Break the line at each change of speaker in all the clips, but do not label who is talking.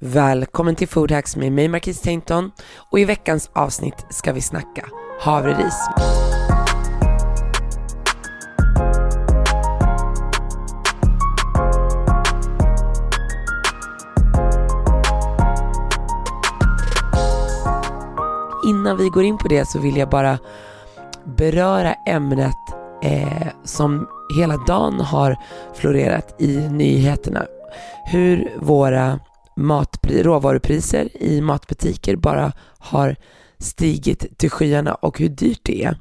Välkommen till Food Hacks med mig Marquis Tainton och i veckans avsnitt ska vi snacka havreris. Innan vi går in på det så vill jag bara beröra ämnet eh, som hela dagen har florerat i nyheterna. Hur våra matpri- råvarupriser i matbutiker bara har stigit till skyarna och hur dyrt det är.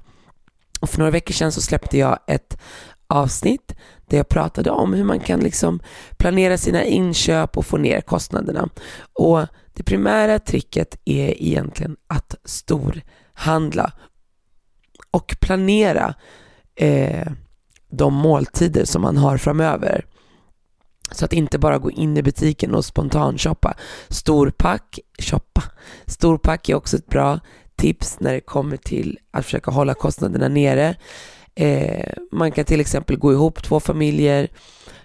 Och för några veckor sedan så släppte jag ett avsnitt där jag pratade om hur man kan liksom planera sina inköp och få ner kostnaderna. Och det primära tricket är egentligen att storhandla och planera eh, de måltider som man har framöver. Så att inte bara gå in i butiken och spontanshoppa. Storpack, shoppa. Storpack är också ett bra tips när det kommer till att försöka hålla kostnaderna nere. Eh, man kan till exempel gå ihop två familjer,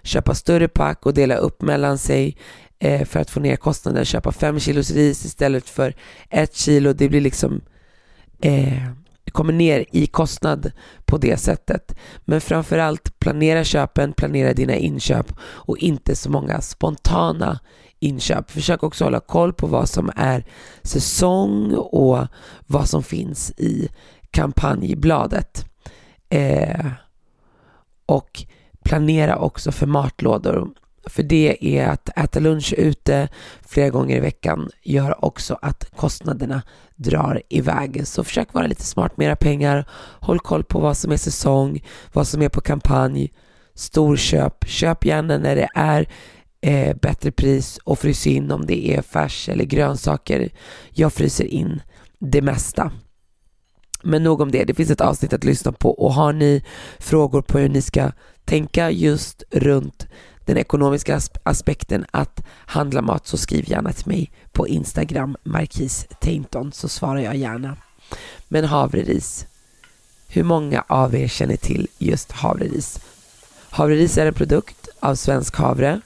köpa större pack och dela upp mellan sig eh, för att få ner kostnaden. Köpa fem kilos ris istället för ett kilo. Det blir liksom eh, kommer ner i kostnad på det sättet. Men framförallt planera köpen, planera dina inköp och inte så många spontana inköp. Försök också hålla koll på vad som är säsong och vad som finns i kampanjbladet. Eh, och planera också för matlådor. För det är att äta lunch ute flera gånger i veckan gör också att kostnaderna drar iväg. Så försök vara lite smart med era pengar. Håll koll på vad som är säsong, vad som är på kampanj. Storköp, köp gärna när det är eh, bättre pris och frys in om det är färs eller grönsaker. Jag fryser in det mesta. Men nog om det, det finns ett avsnitt att lyssna på och har ni frågor på hur ni ska tänka just runt den ekonomiska aspekten att handla mat så skriv gärna till mig på Instagram, Markis Tainton, så svarar jag gärna. Men havreris, hur många av er känner till just havreris? Havreris är en produkt av svensk havre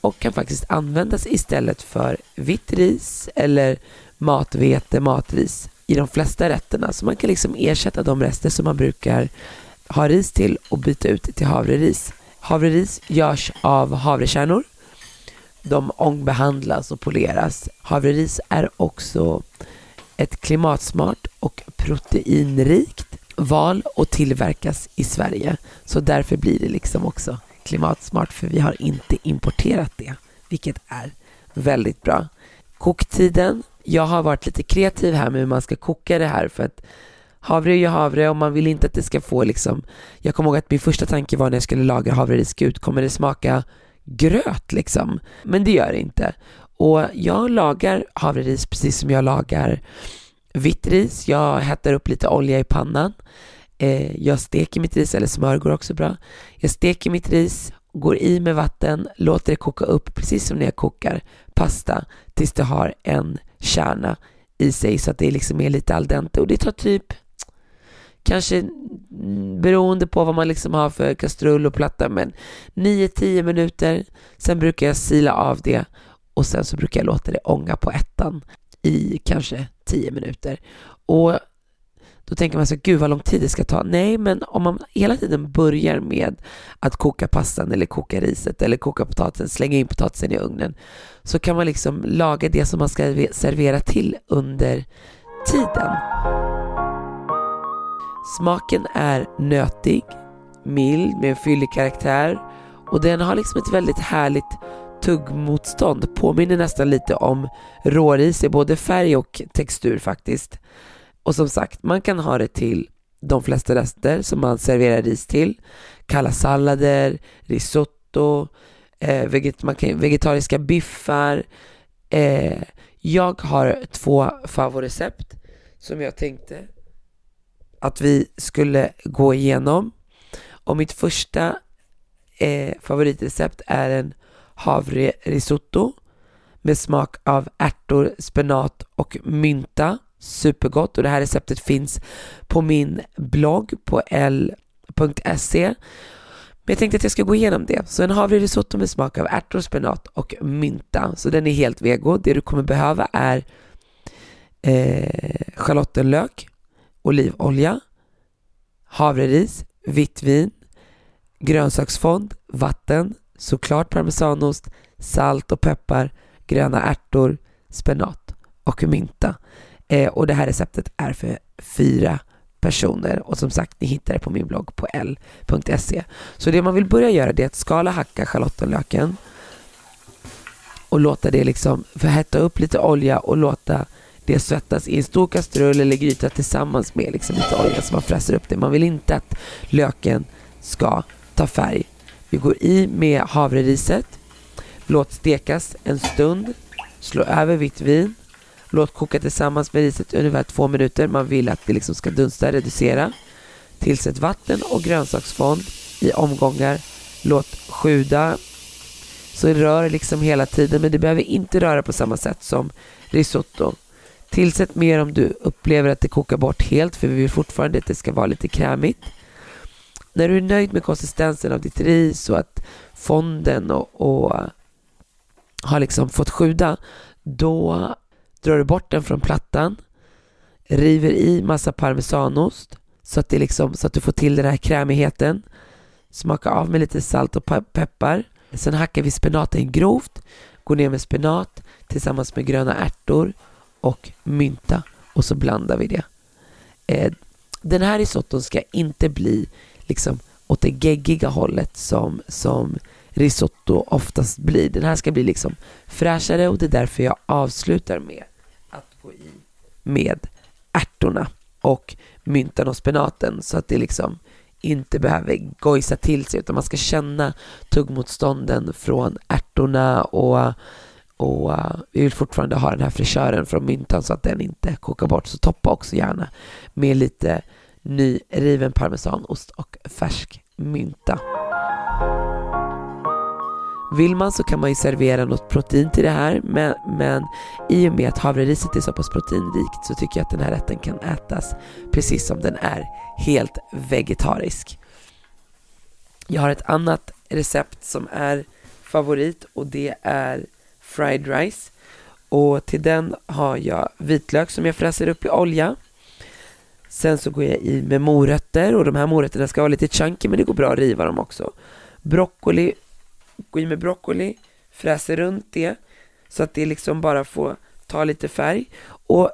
och kan faktiskt användas istället för vitt ris eller matvete, matris i de flesta rätterna. Så man kan liksom ersätta de rester som man brukar ha ris till och byta ut till havreris. Havreris görs av havrekärnor. De ångbehandlas och poleras. Havreris är också ett klimatsmart och proteinrikt val och tillverkas i Sverige. Så därför blir det liksom också klimatsmart för vi har inte importerat det, vilket är väldigt bra. Koktiden, jag har varit lite kreativ här med hur man ska koka det här för att havre är ju havre och man vill inte att det ska få liksom Jag kommer ihåg att min första tanke var när jag skulle laga havreris, gud kommer det smaka gröt liksom? Men det gör det inte. Och jag lagar havreris precis som jag lagar vitt ris. Jag hettar upp lite olja i pannan. Eh, jag steker mitt ris, eller smör går också bra. Jag steker mitt ris, går i med vatten, låter det koka upp precis som när jag kokar pasta tills det har en kärna i sig så att det liksom är lite al dente och det tar typ kanske beroende på vad man liksom har för kastrull och platta men 9-10 minuter sen brukar jag sila av det och sen så brukar jag låta det ånga på ettan i kanske 10 minuter och då tänker man så gud vad lång tid det ska ta. Nej, men om man hela tiden börjar med att koka pastan eller koka riset eller koka potatisen, slänga in potatisen i ugnen, så kan man liksom laga det som man ska servera till under tiden. Smaken är nötig, mild med en fyllig karaktär och den har liksom ett väldigt härligt tuggmotstånd. Påminner nästan lite om råris i både färg och textur faktiskt. Och som sagt, man kan ha det till de flesta rester som man serverar ris till. Kalla sallader, risotto, eh, veget, man kan, vegetariska biffar. Eh, jag har två favoritrecept som jag tänkte att vi skulle gå igenom. Och mitt första eh, favoritrecept är en havrerisotto med smak av ärtor, spenat och mynta. Supergott och det här receptet finns på min blogg på l.se. Men jag tänkte att jag ska gå igenom det. Så en havrerisotto med smak av ärtor, spenat och mynta. Så den är helt vego. Det du kommer behöva är eh, schalottenlök, olivolja, havreris, vitt vin, grönsaksfond, vatten, såklart parmesanost, salt och peppar, gröna ärtor, spenat och mynta. Eh, och det här receptet är för fyra personer och som sagt ni hittar det på min blogg på l.se. Så det man vill börja göra det är att skala hacka schalottenlöken och låta det liksom förhetta upp lite olja och låta det svettas i en stor kastrull eller gryta tillsammans med liksom lite olja så man fräser upp det. Man vill inte att löken ska ta färg. Vi går i med havreriset. Låt stekas en stund. Slå över vitt vin. Låt koka tillsammans med riset i ungefär två minuter. Man vill att det liksom ska dunsta, reducera. Tillsätt vatten och grönsaksfond i omgångar. Låt sjuda. Så rör liksom hela tiden men det behöver inte röra på samma sätt som risotto. Tillsätt mer om du upplever att det kokar bort helt för vi vill fortfarande att det ska vara lite krämigt. När du är nöjd med konsistensen av ditt ris och att fonden och, och eh, har liksom fått sjuda, då drar du bort den från plattan, river i massa parmesanost så att, det liksom, så att du får till den här krämigheten. Smaka av med lite salt och peppar. Sen hackar vi spenaten grovt, går ner med spenat tillsammans med gröna ärtor och mynta och så blandar vi det. Eh, den här risotton ska inte bli liksom åt det geggiga hållet som, som risotto oftast blir. Den här ska bli liksom fräschare och det är därför jag avslutar med att gå i med ärtorna och myntan och spenaten så att det liksom inte behöver gojsa till sig utan man ska känna tuggmotstånden från ärtorna och och uh, vi vill fortfarande ha den här fräschören från myntan så att den inte kokar bort. Så toppa också gärna med lite nyriven parmesanost och färsk mynta. Vill man så kan man ju servera något protein till det här men, men i och med att havreriset är så pass proteinrikt så tycker jag att den här rätten kan ätas precis som den är, helt vegetarisk. Jag har ett annat recept som är favorit och det är fried rice. Och till den har jag vitlök som jag fräser upp i olja. Sen så går jag i med morötter och de här morötterna ska vara lite chunky men det går bra att riva dem också. Broccoli, gå i med broccoli, fräser runt det så att det liksom bara får ta lite färg. Och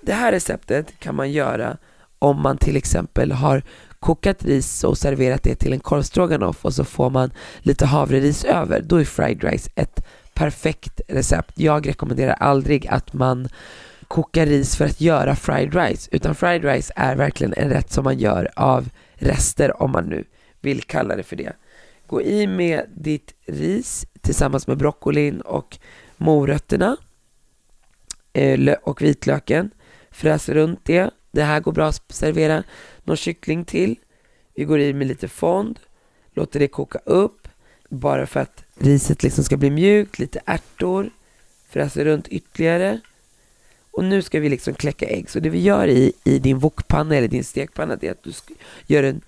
det här receptet kan man göra om man till exempel har kokat ris och serverat det till en korvstroganoff och så får man lite havreris över. Då är fried rice ett perfekt recept. Jag rekommenderar aldrig att man kokar ris för att göra fried rice, utan fried rice är verkligen en rätt som man gör av rester, om man nu vill kalla det för det. Gå i med ditt ris tillsammans med broccolin och morötterna eh, och vitlöken. Fräs runt det. Det här går bra att servera någon kyckling till. Vi går i med lite fond, låter det koka upp bara för att riset liksom ska bli mjukt, lite ärtor, fräser runt ytterligare. Och nu ska vi liksom kläcka ägg. Så det vi gör i, i din wokpanna eller din stekpanna det är att du gör en,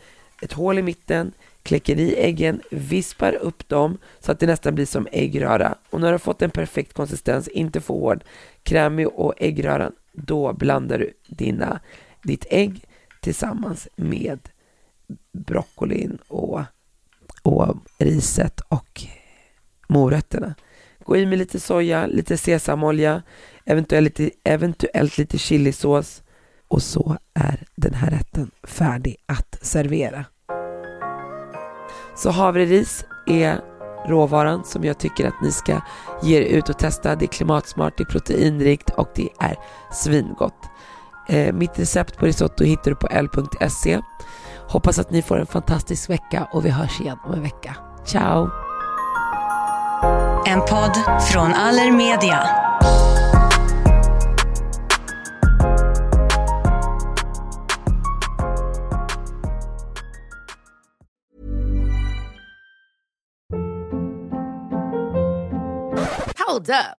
ett hål i mitten, kläcker i äggen, vispar upp dem så att det nästan blir som äggröra. Och när du har fått en perfekt konsistens, inte för hård, krämig och äggröran, då blandar du dina, ditt ägg tillsammans med broccolin och, och riset och morötterna. Gå i med lite soja, lite sesamolja, eventuellt lite, eventuellt lite chilisås och så är den här rätten färdig att servera. Så havreris är råvaran som jag tycker att ni ska ge er ut och testa. Det är klimatsmart, det är proteinrikt och det är svingott. Eh, mitt recept på risotto hittar du på l.se. Hoppas att ni får en fantastisk vecka och vi hörs igen om en vecka. Ciao!
En podd från Allermedia.
Hold up.